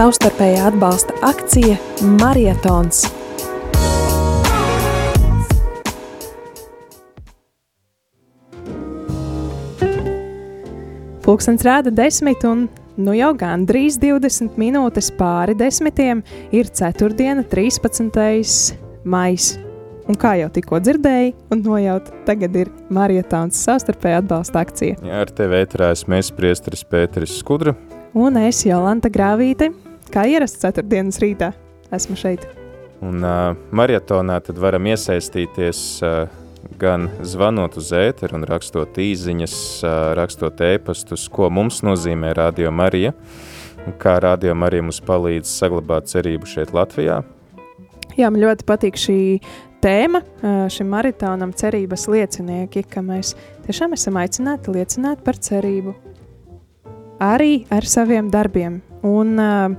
savstarpējā atbalsta akcija Marietons. Pulkstens rāda desmit un nu jau gandrīz 20 minūtes pāri desmitiem ir ceturtdiena 13. maijs. Un kā jau tikko dzirdēji, un nojaut, tagad ir Marietāns savstarpēja atbalsta akcija. Jā, ar tevi ētrās mēs priesteris Pēteris Skudra. Un es Jolanta Grāvīte, kā ierasts ceturtdienas rītā, esmu šeit. Un uh, marietonā tad varam iesaistīties uh, gan zvanot uz ēteru un rakstot īziņas, uh, rakstot ēpastus, ko mums nozīmē Radio Marija, kā Radio Marija mums palīdz saglabāt cerību šeit Latvijā. Jā, man ļoti patīk šī tēma šim maratonam cerības liecinieki, ka mēs tiešām esam aicināti liecināt par cerību. Arī ar saviem darbiem. Un um,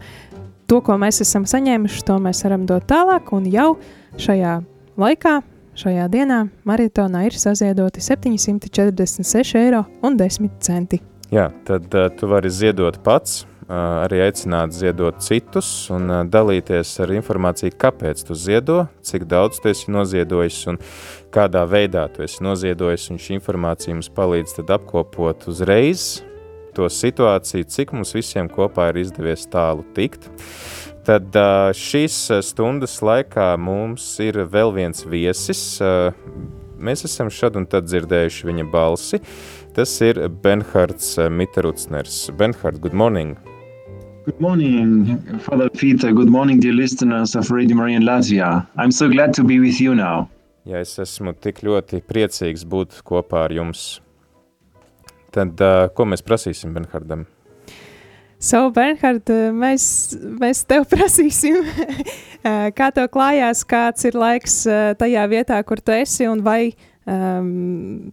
to, ko mēs esam saņēmuši, to mēs varam dot tālāk. Un jau šajā laikā, šajā dienā, maratonā ir saziedoti 746 eiro un 10 centi. Jā, tad uh, tu vari ziedot pats, arī aicināt ziedot citus un dalīties ar informāciju, kāpēc tu ziedo, cik daudz tu esi noziedojis un kādā veidā tu esi noziedojis, un šī informācija mums palīdz apkopot uzreiz to situāciju, cik mums visiem kopā ir izdevies tālu tikt. Tad šīs stundas laikā mums ir vēl viens viesis. Mēs esam šad un tad dzirdējuši viņa balsi. Tas ir Benhards Mitterucners. Benhard, good morning! Good morning, Father Peter. Good morning, dear listeners of Radio Maria in Latvia. I'm so glad to be with you now. Ja es esmu tik ļoti priecīgs būt kopā ar jums, tad uh, ko mēs prasīsim Benhardam? So, Bernhard, mēs, mēs tev prasīsim, kā tev klājās, kāds ir laiks tajā vietā, kur tu esi, un vai Um,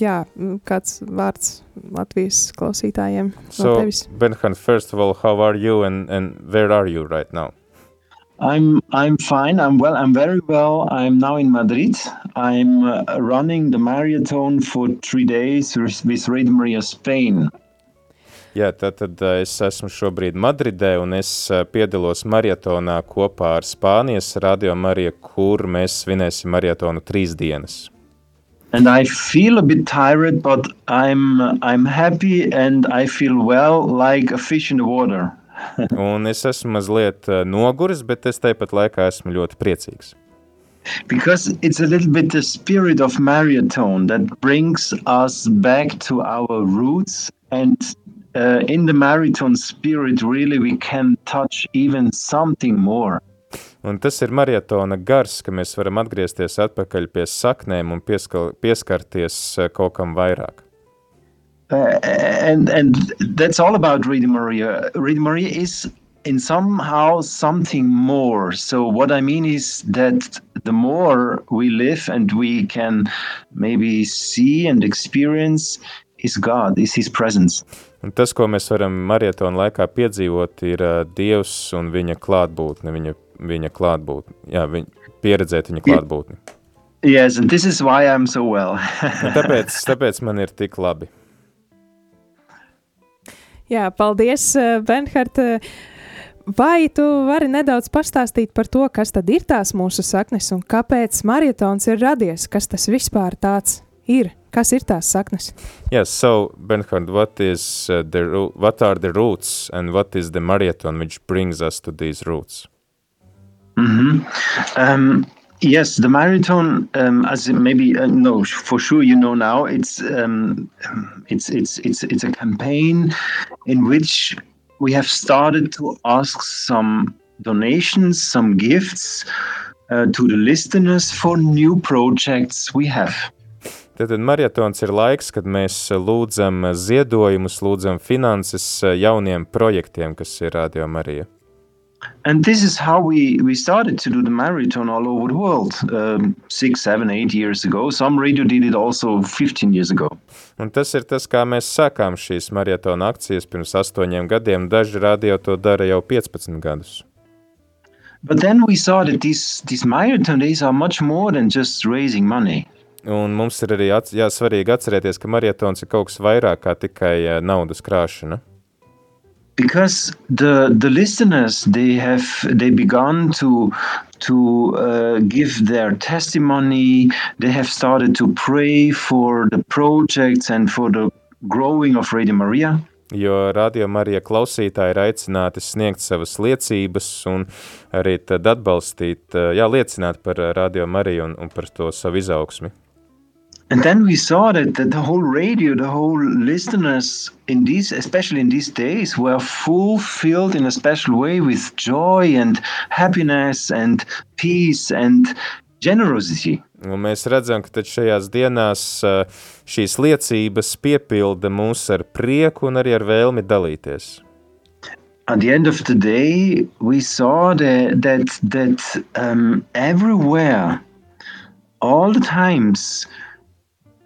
jā, kāds vārds Latvijas klausītājiem so? Benhan, first of all, how are you and, and where are you right now? I'm I'm fine. I'm well. I'm very well. I'm now in Madrid. I'm uh, running the marathon for three days with, Radio Maria Spain. Jā, tad, tad uh, es esmu šobrīd Madridē un es uh, piedalos maratonā kopā ar Spānijas radio Mariju, kur mēs svinēsim maratonu trīs dienas and I feel a bit tired, but I'm I'm happy and I feel well like a fish in the water. un es esmu mazliet uh, noguris, bet es tāpat laikā esmu ļoti priecīgs. Because it's a little bit the spirit of marathon that brings us back to our roots and uh, in the marathon spirit really we can touch even something more. Un tas ir maratona gars, ka mēs varam atgriezties atpakaļ pie saknēm un pieskal, pieskarties eh, kaut kam vairāk. Uh, and and that's all about Reading Maria. Reading Maria is in somehow something more. So what I mean is that the more we live and we can maybe see and experience is God, is His presence. Un tas, ko mēs varam maratona laikā piedzīvot, ir uh, Dievs un viņa klātbūtne, viņa viņa klātbūtni, jā, viņa, pieredzēt viņa klātbūtni. Yes, and this is why I'm so well. tāpēc, tāpēc man ir tik labi. Jā, paldies, eh, Benhard. Vai tu vari nedaudz pastāstīt par to, kas tad ir tās mūsu saknes un kāpēc maratons ir radies? Kas tas vispār tāds ir? Kas ir tās saknes? Yes, so Bernhard, what is uh, the what are the roots and what is the marathon which brings us to these roots? Mm-hmm. Um, yes, the marathon, um, as maybe uh, no, for sure you know now, it's um, it's it's it's it's a campaign in which we have started to ask some donations, some gifts uh, to the listeners for new projects we have. Tātad maratons ir laiks, kad mēs lūdzam ziedojumus, lūdzam finanses jauniem projektiem, kas ir Radio Marija. And this is how we, we started to do the marathon all over the world um, six, seven, eight years ago. Some radio did it also 15 years ago. Un tas ir tas, kā mēs sākām šīs maratona akcijas pirms astoņiem gadiem. Daži radio to dara jau 15 gadus. But then we saw that these, these marathon days are much more than just raising money. Un mums ir arī ats, jā, svarīgi atcerēties, ka maratons ir kaut kas vairāk kā tikai naudas krāšana. Because the the listeners they have they begun to to uh, give their testimony they have started to pray for the projects and for the growing of radio maria jo radio Marija klausītāji ir aicināti sniegt savas liecības un arī tad atbalstīt, jā, liecināt par radio Mariju un, un par to savu izaugsmi. And then we saw that, that the whole radio, the whole listeners in these, especially in these days, were fulfilled in a special way with joy and happiness and peace and generosity. Un mēs redzam, ka šajās dienās šīs liecības piepilda mūs ar prieku un arī ar vēlmi dalīties. At the end of the day, we saw that that, that um, everywhere, all the times,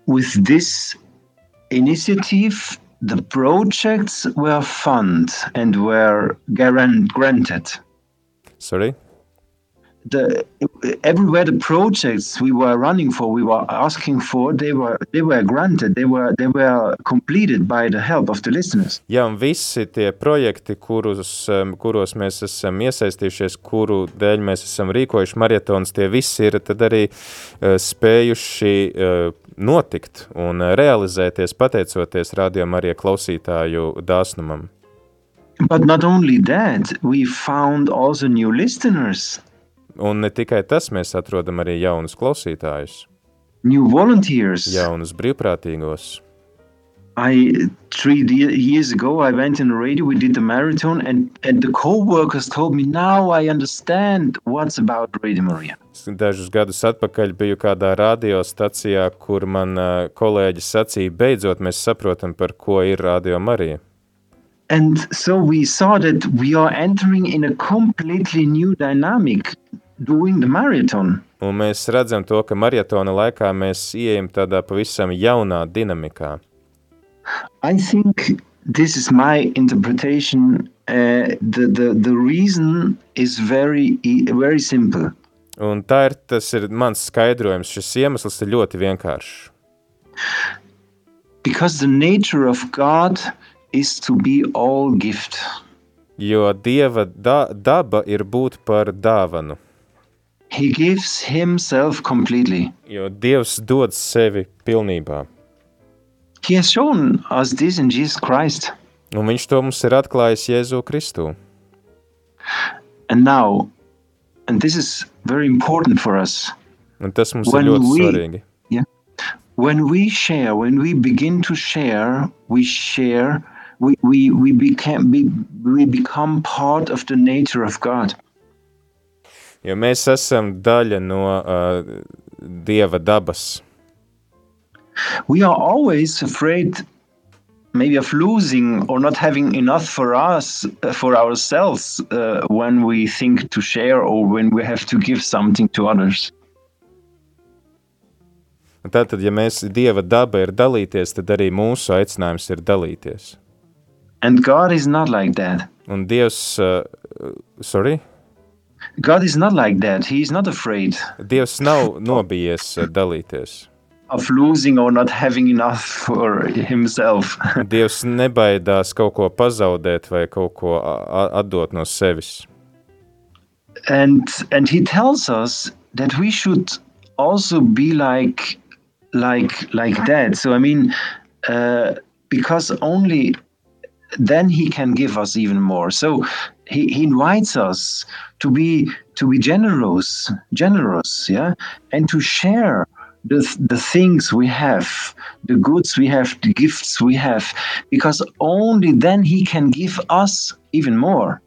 with this initiative, the projects were funded and were granted. Sorry? The, everywhere the projects we were running for, we were asking for, they were they were granted, they were they were completed by the help of the listeners. Jā, un visi tie projekti, kurus, kuros mēs esam iesaistījušies, kuru dēļ mēs esam rīkojuši marietons, tie visi ir tad arī uh, spējuši uh, notikt un realizēties pateicoties rādījumam arī klausītāju dāsnumam. But not only that, we found also new listeners. Un ne tikai tas, mēs atrodam arī jaunus klausītājus. New volunteers. Jaunus brīvprātīgos. I three years ago I went in the radio. We did the marathon, and and the co-workers told me now I understand what's about Radio Maria. Dažus gadus atpakaļ biju kādā radiostacijā, kur man uh, kolēģis sacīja, beidzot mēs saprotam, par ko ir Radio Marija. And so we saw that we are entering in a completely new dynamic doing the marathon. Un mēs redzam to, ka maratona laikā mēs ieejam tādā pavisam jaunā dinamikā. I think this is my interpretation. Uh, the, the, the reason is very, very simple. Un tā ir, tas ir mans skaidrojums. Šis iemesls ir ļoti vienkāršs. Because the nature of God is to be all gift. Jo Dieva da, daba ir būt par dāvanu. He gives himself completely. Jo Dievs dod sevi pilnībā. He has shown us this in Jesus Christ. Un viņš to mums ir atklājis Jēzu Kristu. And now, and this is very important for us. Un tas mums when ir ļoti we, svarīgi. Yeah. When we share, when we begin to share, we share, we, we, we, became, we, we become part of the nature of God. Jo mēs esam daļa no uh, Dieva dabas. We are always afraid maybe of losing or not having enough for us, uh, for ourselves, uh, when we think to share or when we have to give something to others. Tātad, ja mēs Dieva daba ir dalīties, tad arī mūsu aicinājums ir dalīties. And God is not like that. Un Dievs, uh, sorry? God is not like that. He is not afraid. Dievs nav nobijies uh, dalīties. of losing or not having enough for himself. Dievs nebaidās kaut ko pazaudēt vai kaut ko atdot no sevis. And and he tells us that we should also be like like like that. So I mean, uh, because only then he can give us even more. So he, he invites us to be to be generous, generous, yeah, and to share the, the things we have, the goods we have, the gifts we have, because only then He can give us even more.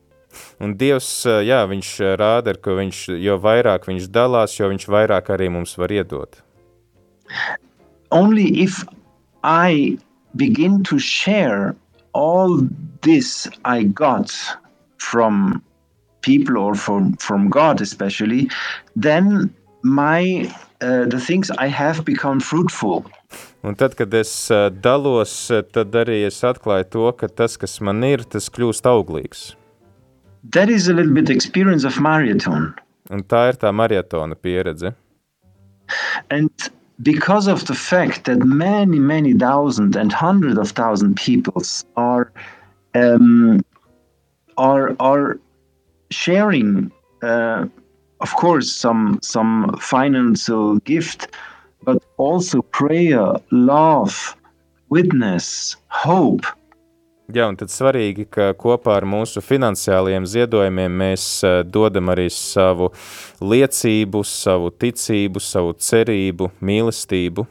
Un Dievs, jā, viņš rāda, ka viņš, jo vairāk viņš dalās, jo viņš vairāk arī mums var iedot. Only if I begin to share all this I got from people or from, from God especially, then my uh, the things I have become fruitful. Un tad, kad es uh, dalos, uh, tad arī es atklāju to, ka tas, kas man ir, tas kļūst auglīgs. That is a little bit experience of marathon. Un tā ir tā maratona pieredze. And because of the fact that many, many thousand and hundreds of thousand peoples are um, are are sharing, uh, of course, some some financial gift, but also prayer, love, witness, hope. Jā, un tad svarīgi, ka kopā ar mūsu finansiālajiem ziedojumiem mēs uh, dodam arī savu liecību, savu ticību, savu cerību, mīlestību.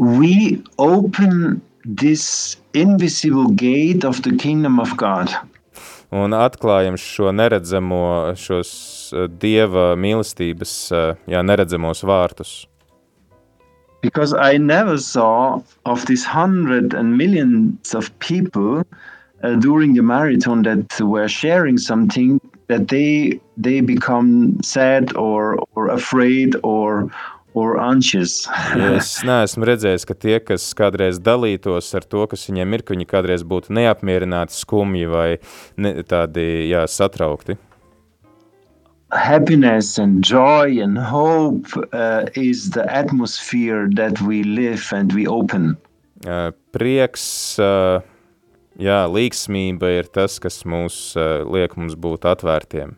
We open this invisible gate of the kingdom of God. Un atklājam šo neredzamo, šos uh, dieva mīlestības, uh, jā, neredzamos vārtus. Because I never saw of these hundred and millions of people uh, during the marathon that were sharing something that they they become sad or or afraid or or anxious. es neesmu redzējis, ka tie, kas kādreiz dalītos ar to, kas viņiem ir, ka viņi kādreiz būtu neapmierināti, skumji vai ne, tādi jā, satraukti. Happiness and joy and hope uh, is the atmosphere that we live and we open. Uh, prieks, uh, jā, līgsmība ir tas, kas mūs uh, liek mums būt atvērtiem.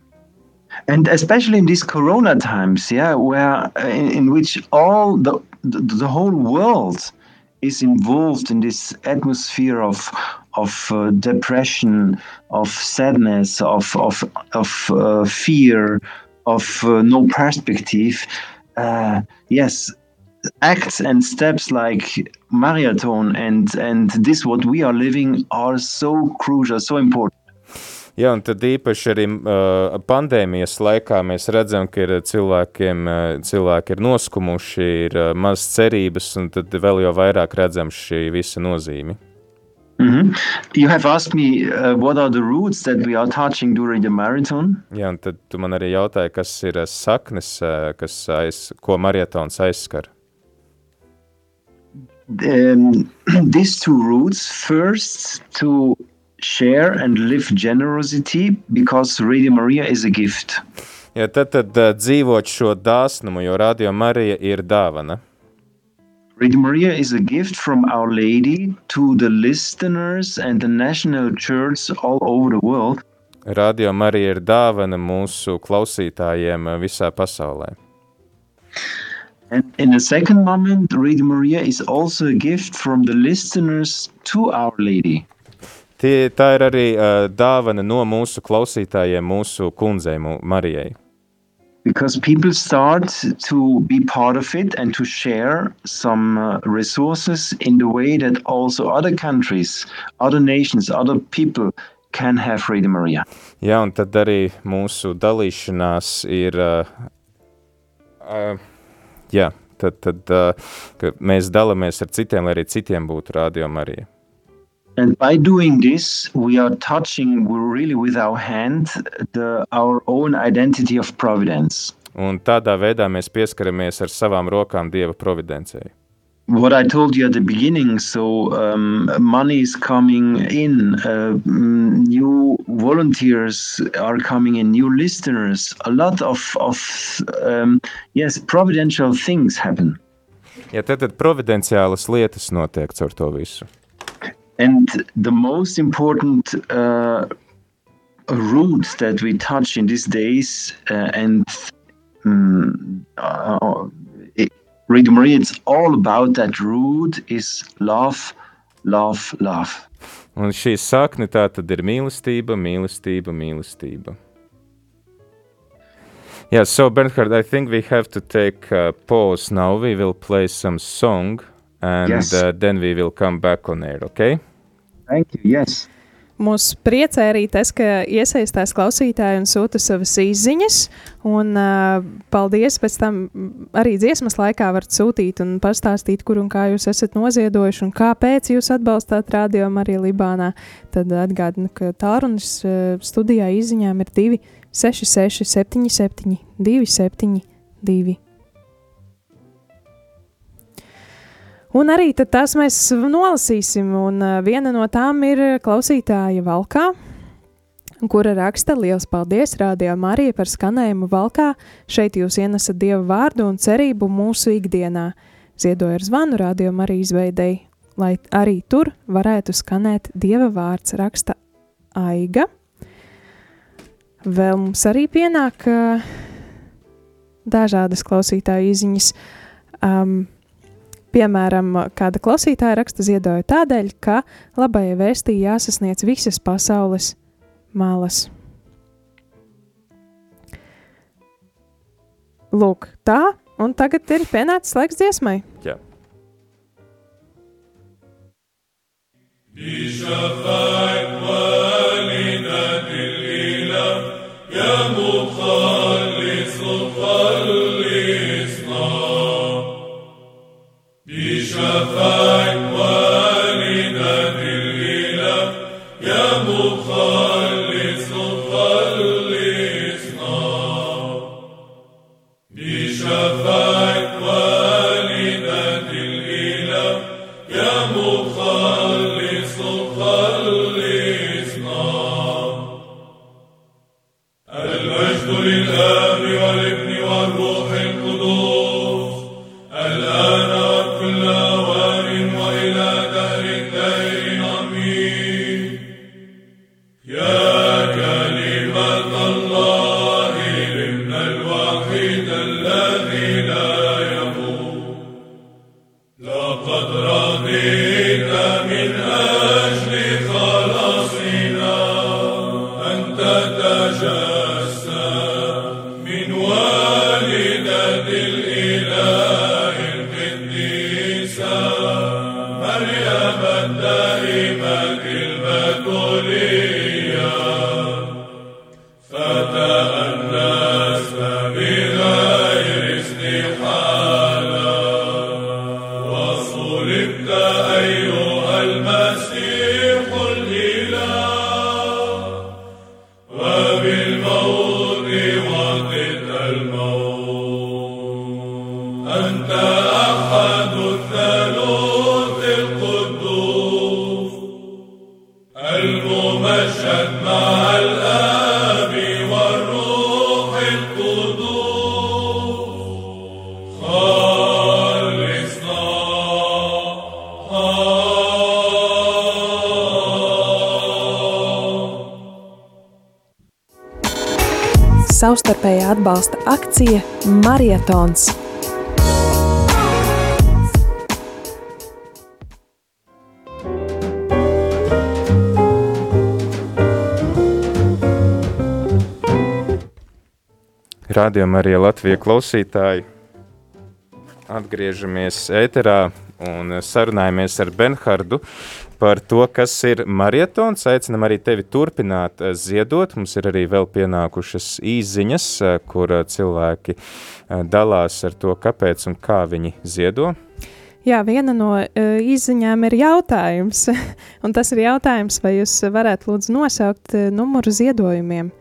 And especially in these corona times, yeah, where uh, in, in which all the, the the whole world is involved in this atmosphere of of uh, depression, of sadness, of of of uh, fear, of uh, no perspective. Uh, yes, acts and steps like marathon and and this what we are living are so crucial, so important. Jā, un tad īpaši arī uh, pandēmijas laikā mēs redzam, ka ir cilvēkiem, uh, cilvēki ir noskumuši, ir uh, maz cerības, un tad vēl jau vairāk redzam šī visa nozīme. Mm -hmm. You have asked me uh, what are the roots that we are touching during the marathon. Jā, un tad tu man arī jautāji, kas ir saknes, uh, kas aiz, ko maratons aizskar. Um, these two roots first to share and live generosity because Radio Maria is a gift. Jā, tad, tad uh, dzīvot šo dāsnumu, jo Radio Marija ir dāvana. Radio Maria is a gift from Our Lady to the listeners and the national church all over the world. Radio Marija ir dāvana mūsu klausītājiem visā pasaulē. And in a second moment, Radio Maria is also a gift from the listeners to Our Lady. Tie, tā ir arī uh, dāvana no mūsu klausītājiem, mūsu kundzei, Marijai. Because people start to be part of it and to share some uh, resources in the way that also other countries, other nations, other people can have Radio Maria. Jā, un tad arī mūsu dalīšanās ir, uh, uh, jā, tad, tad uh, mēs dalāmies ar citiem, lai arī citiem būtu Radio Marija. And by doing this, we are touching really with our hand the, our own identity of providence. Un tādā veidā mēs pieskaramies ar savām rokām Dieva providencei. What I told you at the beginning, so um, money is coming in, uh, new volunteers are coming in, new listeners, a lot of, of um, yes, providential things happen. Ja tad, tad providenciālas lietas notiek caur to visu. And the most important uh, that we touch in these days, uh, and um, uh, it, Maria, it's all about that route is love, love, love. Un šī sakne tā tad ir mīlestība, mīlestība, mīlestība. Yeah, so Bernhard, I think we have to take a pause now. We will play some song and Yes. uh, then we will come back on air, okay? Thank you. Yes. Mūs priecē arī tas, ka iesaistās klausītāji un sūta savas izziņas. Un, uh, paldies! Pēc tam arī dziesmas laikā varat sūtīt un pastāstīt, kur un kā jūs esat noziedojuši un kāpēc jūs atbalstāt radio arī Libānā. Tad atgādinu, ka tālrunis uh, studijā izziņām ir 266, 77, 272. Un arī tās mēs nolasīsim, un uh, viena no tām ir klausītāja Valkā, kura raksta Liels paldies Radio Marija par skanējumu Valkā. Šeit jūs ienesat Dievu vārdu un cerību mūsu ikdienā. Ziedoju ar zvanu Radio Marija izveidēji, lai arī tur varētu skanēt Dieva vārds raksta Aiga. vēl mums arī pienāk uh, dažādas klausītāju izziņas. Um, piemēram, kāda klausītāja raksta ziedoju tādēļ, ka labajai vēstī jāsasniedz visas pasaules malas. Lūk, tā, un tagad ir pienācis laiks dziesmai. Jā. بشفاعة والدة الإله يا مخلص خلصنا Shafar. Atbalsta akcija Marietons. Rādījumā arī Latvijas klausītāji. Atgriežamies ēterā un sarunājamies ar Benhardu par to, kas ir marietons. Aicinam arī tevi turpināt eh, ziedot. Mums ir arī vēl pienākušas īziņas, eh, kur eh, cilvēki dalās ar to, kāpēc un kā viņi ziedo. Jā, viena no uh, izziņām ir jautājums. un tas ir jautājums, vai jūs varētu lūdzu nosaukt uh, numuru ziedojumiem.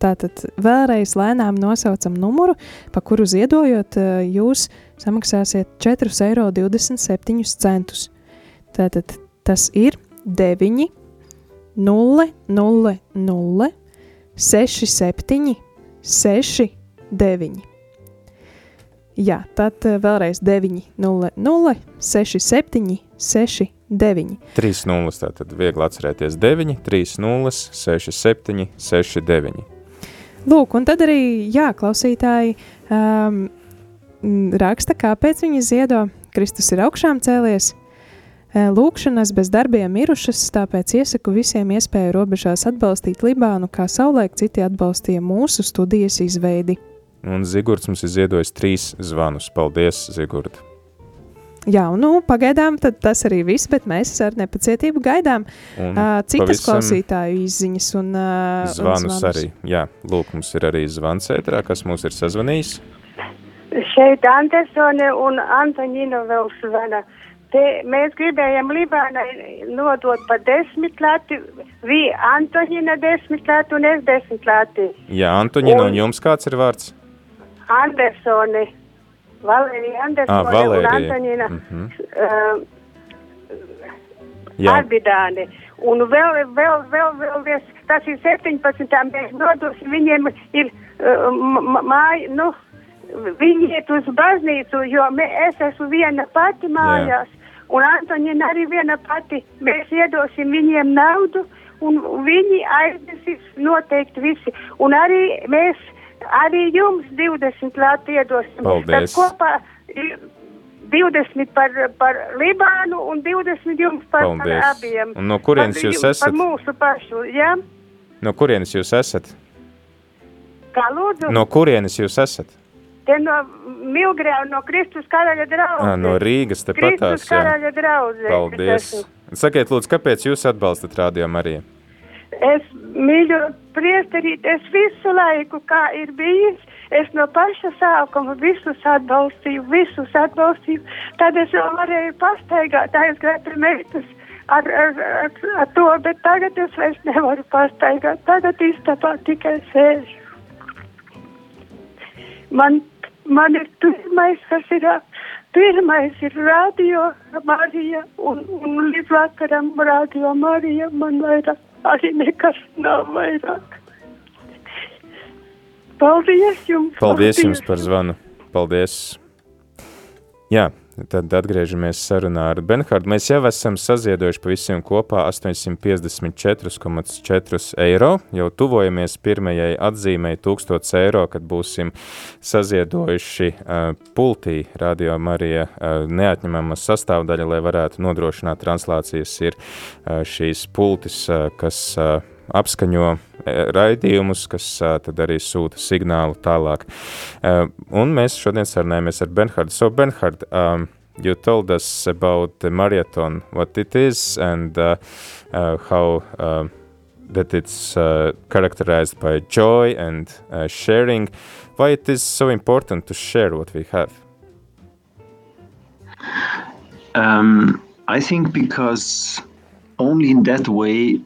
Tātad vēlreiz lēnām nosaucam numuru, pa kuru ziedojot, uh, jūs samaksāsiet 4,27 eiro. Tātad tas ir 9, 0, 0, 0, 6, 7, 6, 9. Jā, tad eh, vēlreiz 9, 0, 0, 6, 7, 6, 9. 3 nulles, tātad viegli atcerēties 9, 3 nulles, 6, 7, 6, 9. Lūk, un tad arī, jā, klausītāji um, raksta, kāpēc viņi ziedo. Kristus ir augšām cēlies, Lūkšanas bez darbiem mirušas, tāpēc iesaku visiem iespēju robežās atbalstīt Libānu, kā savulaik citi atbalstīja mūsu studijas izveidi. Un Zigords mums ir ziedojis trīs zvanus. Paldies, Zigord! Jā, un nu, pagaidām tad tas arī viss, bet mēs ar nepacietību gaidām Un uh, citas klausītāju izziņas un, uh, Zvanus, un arī. Jā, lūk, mums ir arī zvans ētrā, kas mums ir sazvanījis. Šeit Andersone un Antonina vēl zvana. Te mēs gribējām Libānai nodot pa desmit lati, vi Antonina desmit lati un es desmit lati. Jā, Antoņina, Un- un jums kāds ir vārds? Andersone, Valērija Andersone Ah, Valērija. un Antonina Mhm. uh, Jā, Arbidāni. Un vēl, vēl, vēl, vēl, vēl, tas ir 17. mēs nodosim, viņiem ir uh, māja, nu, viņi iet uz baznīcu, jo mē, es esmu viena pati mājās, un Antonina arī viena pati. Mēs iedosim viņiem naudu, un viņi aiznesīs noteikti visi. Un arī mēs, arī jums 20 lati iedosim. Paldies. Tad kopā i- 20 par, par Libānu un 20 jums par, par Paldies. abiem. Un no kurienes Par jūs esat? Par mūsu pašu, jā? No kurienes jūs esat? Kā lūdzu? No kurienes jūs esat? Te no Milgrēva, no Kristus karaļa draudzes. Ā, no Rīgas tepatās, Kristus jā. karaļa draudzes. Paldies. Sakiet, lūdzu, kāpēc jūs atbalstat Radio Mariju? Es mīlu priesterīt, es visu laiku, kā ir bijis, es no paša sākuma visus atbalstīju, visus atbalstīju. Tad es vēl varēju pastaigāt, aizgāt ar meitas ar, ar, ar, ar to, bet tagad es vairs nevaru pastaigāt. Tagad istabā tikai sēžu. Man, man ir pirmais, kas ir, pirmais ir radio Marija, un, un līdz vakaram radio Marija man vairāk arī nekas nav vairāk. Paldies jums! Paldies jums par zvanu. Paldies. Jā, tad atgriežamies sarunā ar Benhārdu. Mēs jau esam saziedojuši pa visiem kopā 854,4 eiro. Jau tuvojamies pirmajai atzīmei 1000 eiro, kad būsim saziedojuši uh, pultī Radio Marija uh, neatņemama sastāvdaļa, lai varētu nodrošināt translācijas. Ir uh, šīs pultis, uh, kas uh, apskaņo eh, raidījumus, kas tad arī sūta signālu tālāk. Un mēs šodien sarunājamies ar Benhardu. So, Benhard, um, you told us about the marathon, what it is, and uh, uh, how uh, that it's characterized by joy and sharing. Why it is so important to share what we have? Um, I think because only in that way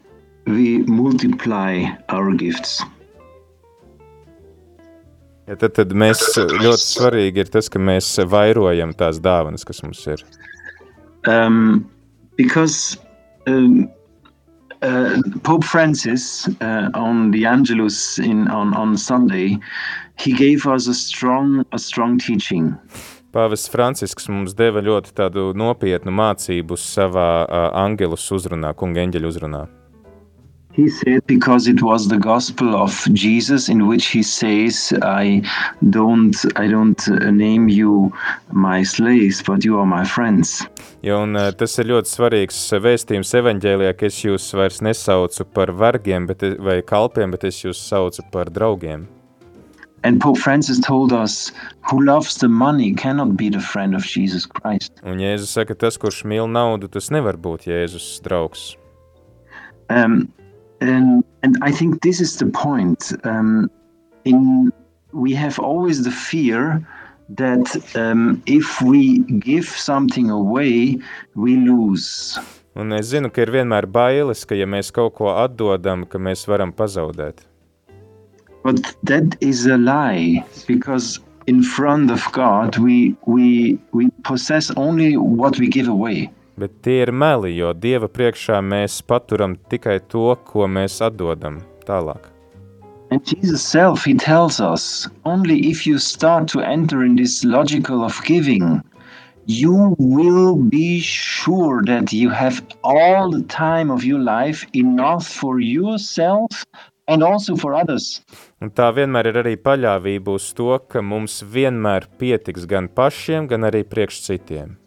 we multiply our gifts. Ja tad, tad mēs ļoti svarīgi ir tas, ka mēs vairojam tās dāvanas, kas mums ir. Um, because um, uh, Pope Francis uh, on the Angelus in on, on Sunday, he gave us a strong a strong teaching. Pāvests Francisks mums deva ļoti tādu nopietnu mācību savā uh, angelus uzrunā, kunga eņģeļu uzrunā. He said because it was the gospel of Jesus in which he says, "I don't I don't uh, name you my slaves, but you are my friends." Ja, un, uh, tas ir ļoti svarīgs vēstījums evaņģēlijā, ka es jūs vairs nesaucu par vergiem bet, vai kalpiem, bet es jūs saucu par draugiem. And Pope Francis told us, "Who loves the money cannot be the friend of Jesus Christ." Un Jēzus saka, tas, kurš mīl naudu, tas nevar būt Jēzus draugs. Um, and, and I think this is the point. Um, in we have always the fear that um, if we give something away, we lose. Un es zinu, ka ir vienmēr bailes, ka ja mēs kaut ko atdodam, ka mēs varam pazaudēt. But that is a lie because in front of God we we we possess only what we give away. Bet tie ir meli, jo Dieva priekšā mēs paturam tikai to, ko mēs atdodam tālāk. And Jesus self he tells us only if you start to enter in this logical of giving you will be sure that you have all the time of your life enough for yourself and also for others. Un tā vienmēr ir arī paļāvība uz to, ka mums vienmēr pietiks gan pašiem, gan arī priekš citiem.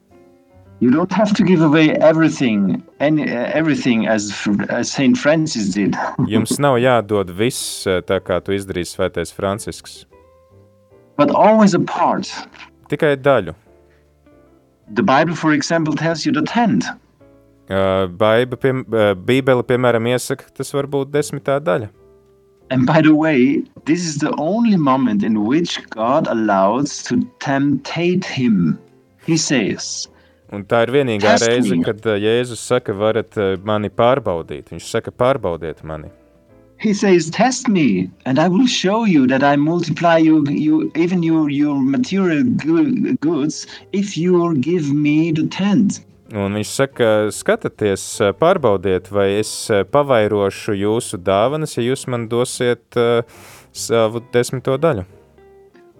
You don't have to give away everything, any, uh, everything as, as Saint Francis did. Jums nav jādod viss, eh, tā kā tu izdarīji Svētais Francisks. but always a part. Tikai daļu. The Bible, for example, tells you the tenth. Uh, Baiba, pie, uh, Bībele, piemēram, iesaka, tas var būt desmitā daļa. And by the way, this is the only moment in which God allows to temptate him. He says, Un tā ir vienīgā Test reize, kad uh, Jēzus saka, varat uh, mani pārbaudīt. Viņš saka, pārbaudiet mani. He says, Test me, and I will show you that I multiply you, you even your, your material goods if you give me the tenth. Un viņš saka, skatieties, uh, pārbaudiet, vai es pavairošu jūsu dāvanas, ja jūs man dosiet uh, savu desmito daļu.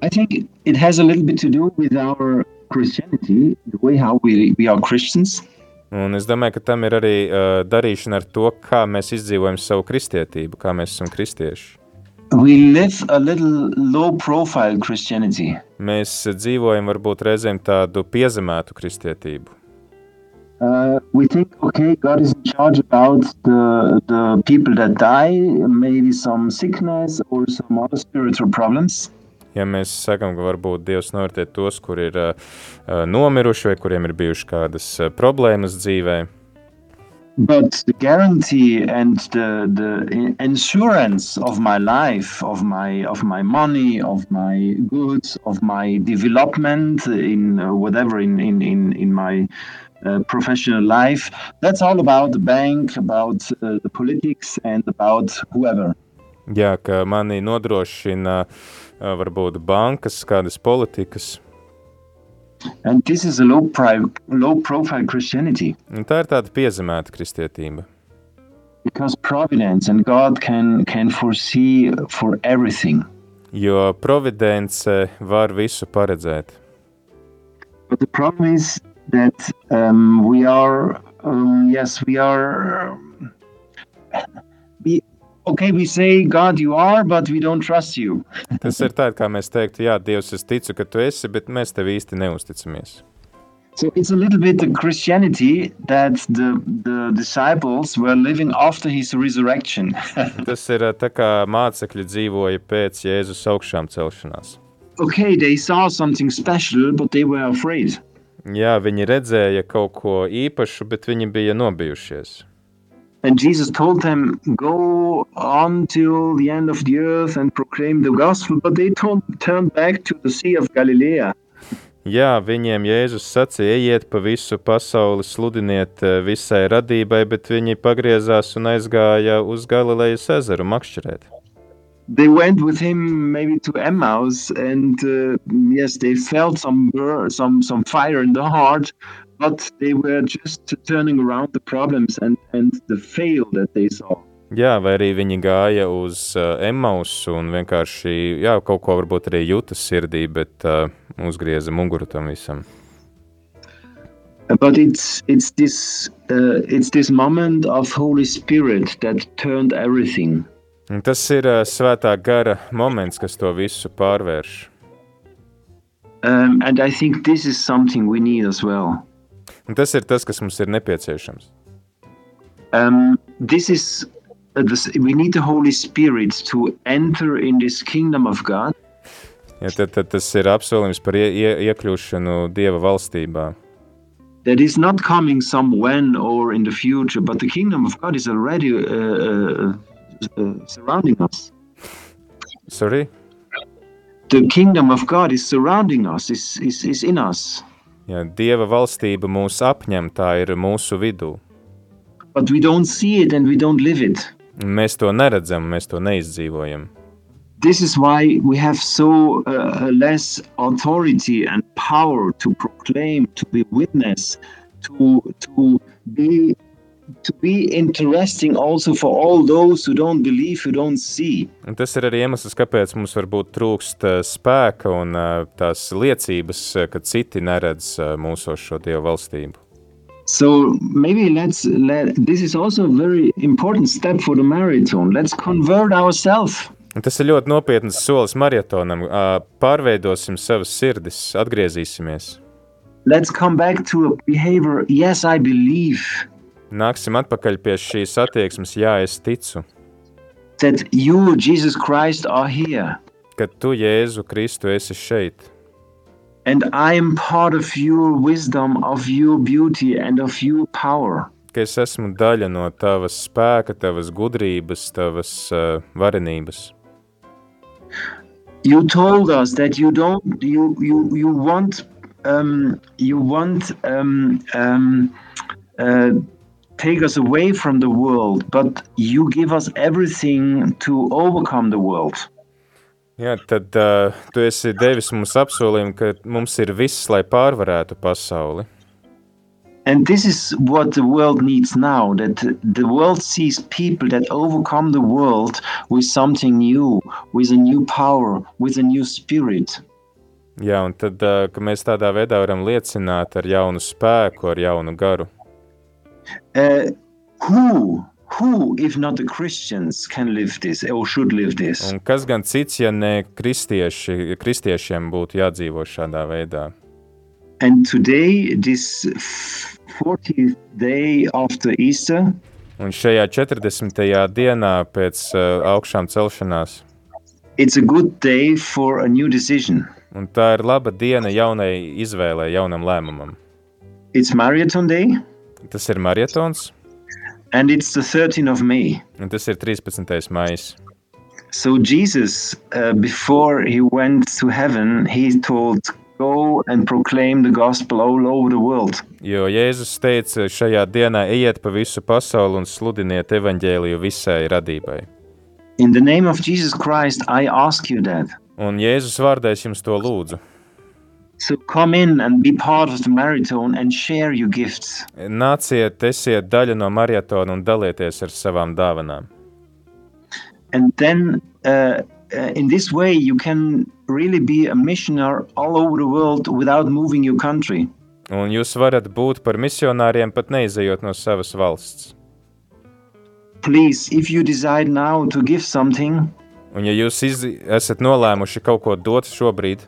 I think it has a little bit to do with our Christianity, the way how we, we are Christians. Un es domāju, ka tam ir arī uh, darīšana ar to, kā mēs izdzīvojam savu kristietību, kā mēs esam kristieši. We live a little low profile Christianity. Mēs dzīvojam varbūt reizēm tādu piezemētu kristietību. Uh, we think, okay, God is in charge about the, the people that die, maybe some sickness or some other spiritual problems. Ja mēs sakām, ka varbūt Dievs novērtē tos, kur ir uh, nomiruši vai kuriem ir bijušas kādas uh, problēmas dzīvē, But the guarantee and the, the insurance of my life, of my of my money, of my goods, of my development in uh, whatever in in in, in my uh, professional life, that's all about the bank, about uh, the politics, and about whoever. jā, ka mani nodrošina uh, varbūt bankas, kādas politikas. And this is a low low profile Christianity Un tā ir tāda piezemēta kristietība. because providence and God can can foresee for everything. Jo providence var visu paredzēt. But the problem is that um, we are, um, yes, we are. Okay, we say, God, you are, but we don't trust you. Tas ir tā, kā mēs teiktu, jā, Dievs, es ticu, ka tu esi, bet mēs tev īsti neusticamies. So it's a little bit the Christianity that the, the disciples were living after his resurrection. Tas ir ā, tā kā mācekļi dzīvoja pēc Jēzus augšām celšanās. okay, they saw something special, but they were afraid. Jā, viņi redzēja kaut ko īpašu, bet viņi bija nobijušies. And Jesus told them, Go on till the end of the earth and proclaim the gospel, but they turned back to the Sea of Galilee. Jā, viņiem Jēzus sacīja, ejiet pa visu pasauli, sludiniet eh, visai radībai, bet viņi pagriezās un aizgāja uz Galilejas ezeru makšķerēt. They went with him maybe to Emmaus, and uh, yes, they felt some bur- some some fire in the heart, but they were just turning around the problems and and the fail that they saw. Jā, vai arī viņi gāja uz uh, Emausu un vienkārši jā, kaut ko varbūt arī jūtas sirdī, bet uh, uzgrieza muguru tam visam. But it's it's this uh, it's this moment of Holy Spirit that turned everything. Un tas ir uh, svētā gara moments, kas to visu pārvērš. Um, and I think this is something we need as well. Un tas ir tas, kas mums ir nepieciešams. Um, this is uh, this, we need the Holy Spirit to enter in this kingdom of God, Ja, tad, tad tas ir apsolījums par ie, ie, iekļūšanu Dieva valstībā. that is not coming some when or in the future, but the kingdom of God is already uh, uh, uh, surrounding us. Sorry? The kingdom of God is surrounding us, is, is, is in us, Ja, Dieva valstība mūs apņem, tā ir mūsu vidū. but we don't see it and we don't live it. Un Mēs to neredzam, mēs to neizdzīvojam. This is why we have so uh, less authority and power to proclaim, to be witness, to to be to be interesting also for all those who don't believe, who don't see. Un tas ir arī iemesls, kāpēc mums varbūt trūkst eh, spēka un eh, tās liecības, eh, ka citi neredz mūsos šo Dieva valstību. So maybe let's let this is also a very important step for the marathon. Let's convert ourselves. Un tas ir ļoti nopietns solis maratonam. Ā, Pārveidosim savas sirdis, atgriezīsimies. Let's come back to a behavior. Yes, I believe Nāksim atpakaļ pie šīs attieksmes, jā, es ticu, that you, Jesus Christ, are here. ka tu, Jēzu Kristu, esi šeit. And I am part of your wisdom, of your beauty, and of your power. Ka es esmu daļa no tavas spēka, tavas gudrības, tavas uh, varenības. You told us that you don't, you you you want, um, you want, um, um, uh, take us away from the world, but you give us everything to overcome the world. Jā, tad uh, tu esi devis mums apsolījumu, ka mums ir viss, lai pārvarētu pasauli. And this is what the world needs now that the world sees people that overcome the world with something new, with a new power, with a new spirit. Jā, un tad, uh, ka mēs tādā veidā varam liecināt ar jaunu spēku, ar jaunu garu. Uh, who, who, if not the Christians, can live this or should live this? Un kas gan cits, ja ne kristieši, kristiešiem būtu jādzīvo šādā veidā? And today, this 40th day after Easter, Un šajā 40. dienā pēc uh, augšām celšanās, it's a good day for a new decision. un tā ir laba diena jaunai izvēlei, jaunam lēmumam. It's Marathon Day, Tas ir maratons, and it's the 13th of May. un tas ir 13. maijs. So Jesus, uh, before he went to heaven, he told, "Go and proclaim the gospel all over the world." Jo Jēzus teica, šajā dienā ejiet pa visu pasauli un sludiniet evaņģēliju visai radībai. In the name of Jesus Christ, I ask you that. Un Jēzus vārdā es jums to lūdzu. So come in and be part of the marathon and share your gifts. Nāciet, esiet daļa no maratona un dalieties ar savām dāvanām. And then, uh, uh, in this way, you can really be a missioner all over the world without moving your country. Un jūs varat būt par misionāriem pat neizejot no savas valsts. Please, if you decide now to give something, Un ja jūs iz, esat nolēmuši kaut ko dot šobrīd,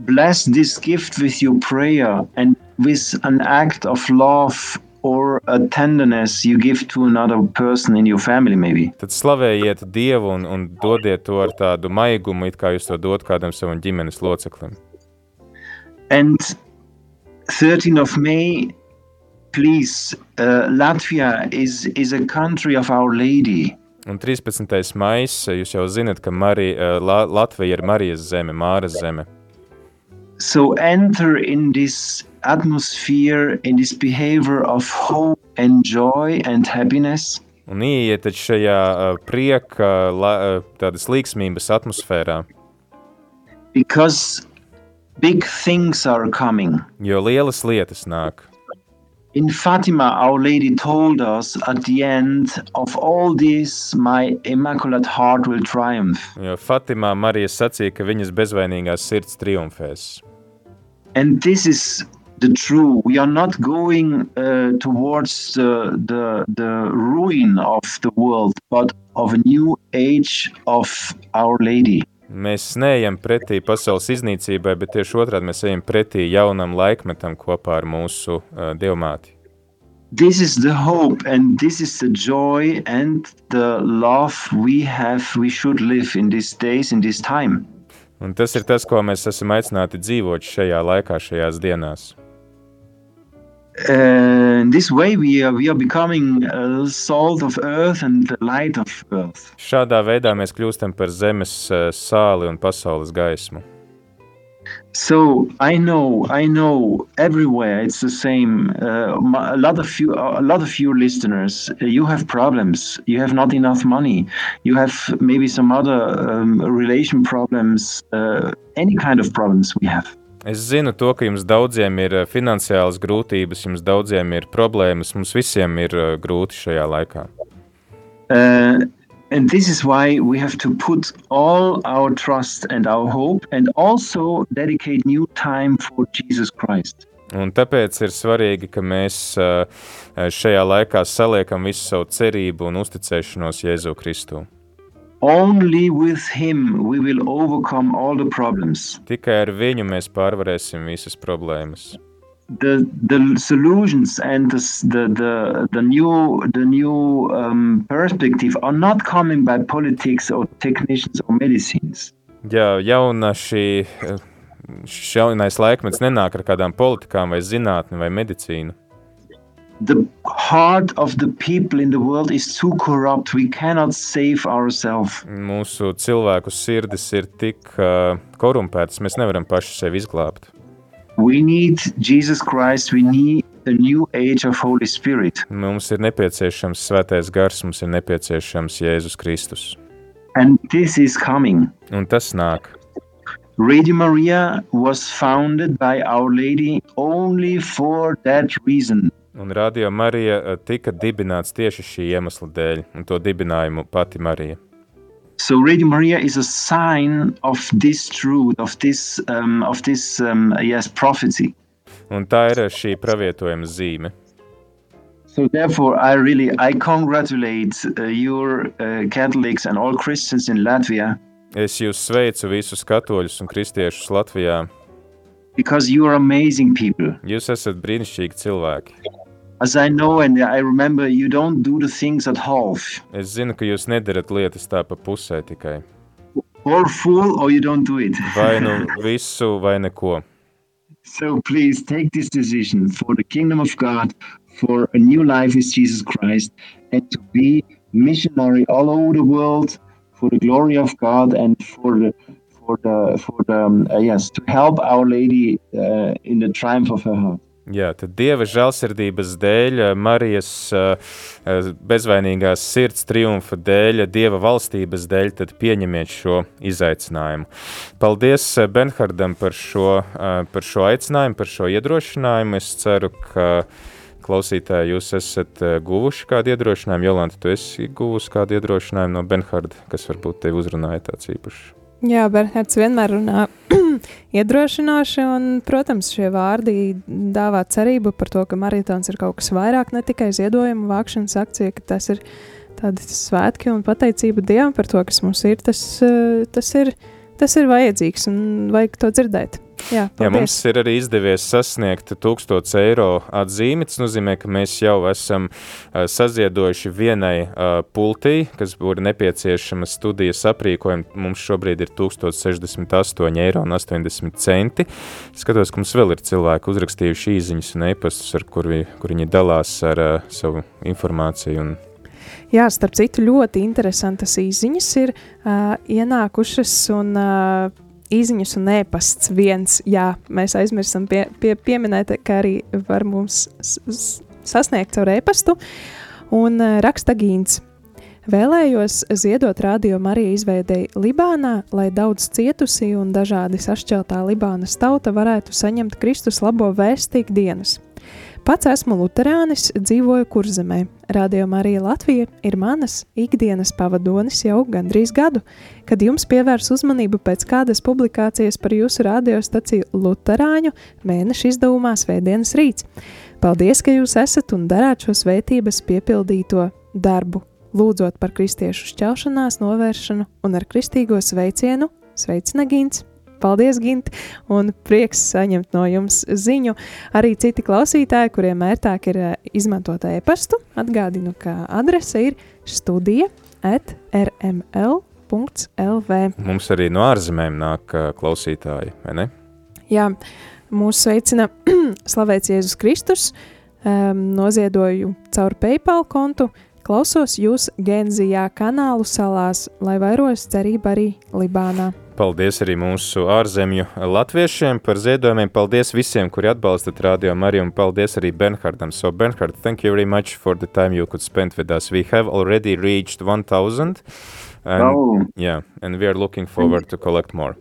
bless this gift with your prayer and with an act of love or a tenderness you give to another person in your family, maybe. tad slavējiet Dievu un, un dodiet to ar tādu maigumu, it kā jūs to dot kādam savam ģimenes loceklim. And 13th of May, please, uh, Latvia is, is a country of Our Lady. Un 13. maijs, jūs jau zinat, ka Marija, La, Latvija ir Marijas zeme, Māras zeme. So enter in this atmosphere, in this behavior of hope and joy and happiness. Un ieiet šajā uh, prieka, la, uh, tādas līksmības atmosfērā, because big things are coming. jo lielas lietas nāk. In Fatima, Our Lady told us at the end of all this, my Immaculate Heart will triumph. Jo Fatimā Marija sacīja, ka viņas bezvainīgās sirds triumfēs. And this is the true. We are not going uh, towards the, the, the ruin of the world, but of a new age of Our Lady. Mēs neejam pretī pasaules iznīcībai, bet tieši otrādi mēs ejam pretī jaunam laikmetam kopā ar mūsu uh, dievmāti. This is the hope and this is the joy and the love we have, we should live in these days, in this time. Un tas ir tas, ko mēs esam aicināti dzīvot šajā laikā, šajās dienās. Uh, this way, we are, we are becoming uh, salt of earth and light of earth. Šādā veidā mēs kļūstam par zemes uh, sāli un pasaules gaismu. So I know, I know everywhere it's the same. Uh, a lot of you, a lot of you listeners, uh, you have problems. You have not enough money. You have maybe some other um, relation problems. Uh, any kind of problems we have. Es zinu to, ka jums daudziem ir uh, finansiālas grūtības, jums daudziem ir problēmas, mums visiem ir uh, grūti šajā laikā. Uh, and this is why we have to put all our trust and our hope, and also dedicate new time for Jesus Christ. Un tāpēc ir svarīgi, ka mēs uh, šajā laikā saliekam visu savu cerību un uzticēšanos Jēzu Kristu. Only with Him we will overcome all the problems. Tikai ar viņu mēs pārvarēsim visas problēmas. The the solutions and the the the, new the new um, perspective are not coming by politics or technicians or medicines. Jā, jauna šī, šis jaunais laikmets nenāk ar kādām politikām, vai zinātni, vai medicīnu. The heart of the people in the world is too corrupt. We cannot save ourselves. Mūsu cilvēku sirdis ir tik uh, korumpētas, mēs nevaram paši sevi izglābt. We need Jesus Christ. We need a new age of Holy Spirit. Mums ir nepieciešams svētais gars, mums ir nepieciešams Jēzus Kristus. And this is coming. Un tas nāk. Radio Maria was founded by Our Lady only for that reason. Un Radio Marija uh, tika dibināts tieši šī iemesla dēļ, un to dibinājumu pati Marija. So Radio Maria is a sign of this truth, of this, um, of this, um, yes, prophecy. Un tā ir šī pravietojuma zīme. So therefore, I really I congratulate uh, your uh, Catholics and all Christians in Latvia Es jūs sveicu visus katoļus un kristiešus Latvijā. because you are amazing people. Jūs esat brīnišķīgi cilvēki. As I know and I remember, you don't do the things at half, Es zinu, ka jūs nedarat lietas tā pa pusē tikai. or full, or you don't do it. Vai nu visu, vai neko. So please take this decision for the kingdom of God, for a new life with Jesus Christ, and to be missionary all over the world for the glory of God and for the for the for the um, uh, yes to help Our Lady uh, in the triumph of her heart. Jā, tad Dieva žēlsirdības dēļ, Marijas uh, uh, bezvainīgās sirds triumfa dēļ, Dieva valstības dēļ, tad pieņemiet šo izaicinājumu. Paldies Benhardam par šo, par šo aicinājumu, par šo iedrošinājumu. Es ceru, ka klausītāji jūs esat guvuši kādu iedrošinājumu. Jolanta, tu esi guvusi kādu iedrošinājumu no Benharda, kas varbūt tevi uzrunāja tāds īpašs. Jā, Bernhards vienmēr runā iedrošinoši, un, protams, šie vārdi dāvā cerību par to, ka maratons ir kaut kas vairāk, ne tikai ziedojuma vākšanas akcija, ka tas ir tādi svētki un pateicība Dievam par to, kas mums ir. Tas, eh, tas ir, tas ir vajadzīgs un vajag to dzirdēt. Jā, Jā, mums paldies. ir arī izdevies sasniegt 1000 eiro atzīmi. Tas nozīmē, ka mēs jau esam uh, saziedojuši vienai uh, pultī, kas būtu nepieciešama studijas aprīkojuma. Mums šobrīd ir 1068,80 eiro. Skatos, ka mums vēl ir cilvēki uzrakstījuši īsiņas un e-pastus, ar kur, vi, kur viņi dalās ar uh, savu informāciju. Un, Jā, starp citu, ļoti interesantas īsiņas ir uh, ienākušas un uh, īsiņas un ēpasts viens. Jā, mēs aizmirstam pie, pie, pieminēt, ka arī var mums sasniegt caur ēpastu. Un uh, raksta Gīns. Vēlējos ziedot radio Mariju izveidēji Libānā, lai daudz cietusī un dažādi sašķeltā Libānas tauta varētu saņemt Kristus labo vēstu ikdienas. Pats esmu luterānis, dzīvoju kurzemē. Radio Marija Latvija ir manas ikdienas pavadonis jau gandrīz gadu, kad jums pievērs uzmanību pēc kādas publikācijas par jūsu radiostaciju Luterāņu mēneša izdevumā Svētdienas rīts. Paldies, ka jūs esat un darāt šo svētības piepildīto darbu, lūdzot par kristiešu šķelšanās novēršanu un ar kristīgo sveicienu Sveicina Gins! Paldies, Gint, un prieks saņemt no jums ziņu. Arī citi klausītāji, kuriem ērtāk ir eh, izmantot e-pastu, atgādinu, ka adrese ir studija at rml.lv. mums arī no ārzemēm nāk uh, klausītāji, vai ne? Jā, mūs sveicina Slavēts Jēzus Kristus, um, noziedoju caur PayPal kontu, klausos jūs Genzijā kanālu salās, lai vairos cerība arī Libānā. Paldies arī mūsu ārzemju latviešiem par ziedojumiem. Paldies visiem, kuri atbalstat Radio Mariju, un paldies arī Bernhardam. So, Bernhard, thank you very much for the time you could spend with us. We have already reached 1000. And, Oh. Yeah, and we are looking forward to collect more.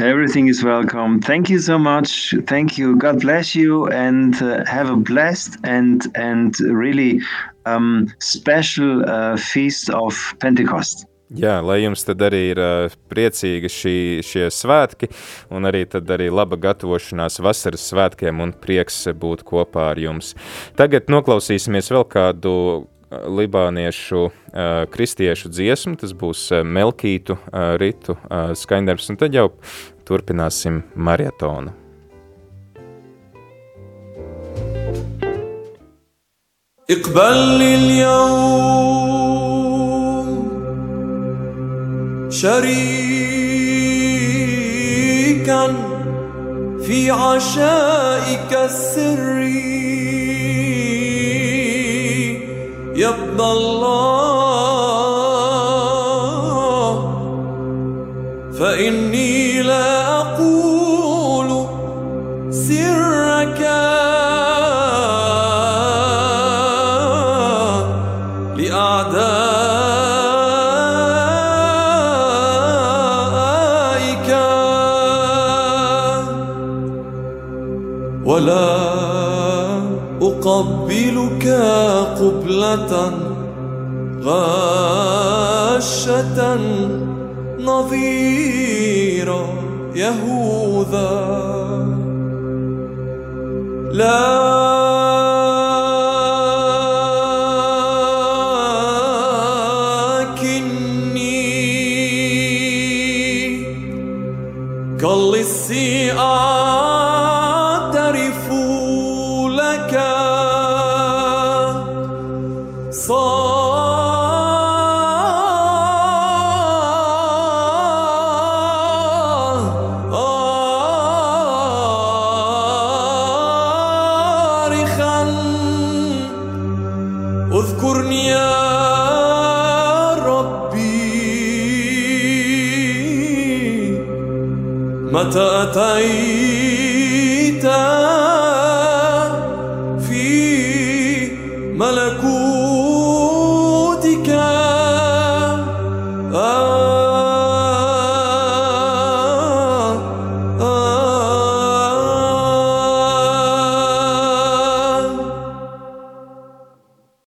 Everything is welcome. Thank you so much. Thank you. God bless you, and uh, have a blessed and and really um, special uh, feast of Pentecost. Jā, lai jums tad arī ir uh, priecīgi šī, šie svētki, un arī tad arī laba gatavošanās vasaras svētkiem, un prieks būt kopā ar jums. Tagad noklausīsimies vēl kādu uh, libāniešu uh, kristiešu dziesmu, tas būs uh, Melkītu uh, ritu uh, skaņdarbs, un tad jau turpināsim marietonu. اقبل لي اليوم شريكا في عشائك السري. يا ابن الله فإني لا أقول سرك أقبلك قبلة غاشة نظير يهوذا. لا Matai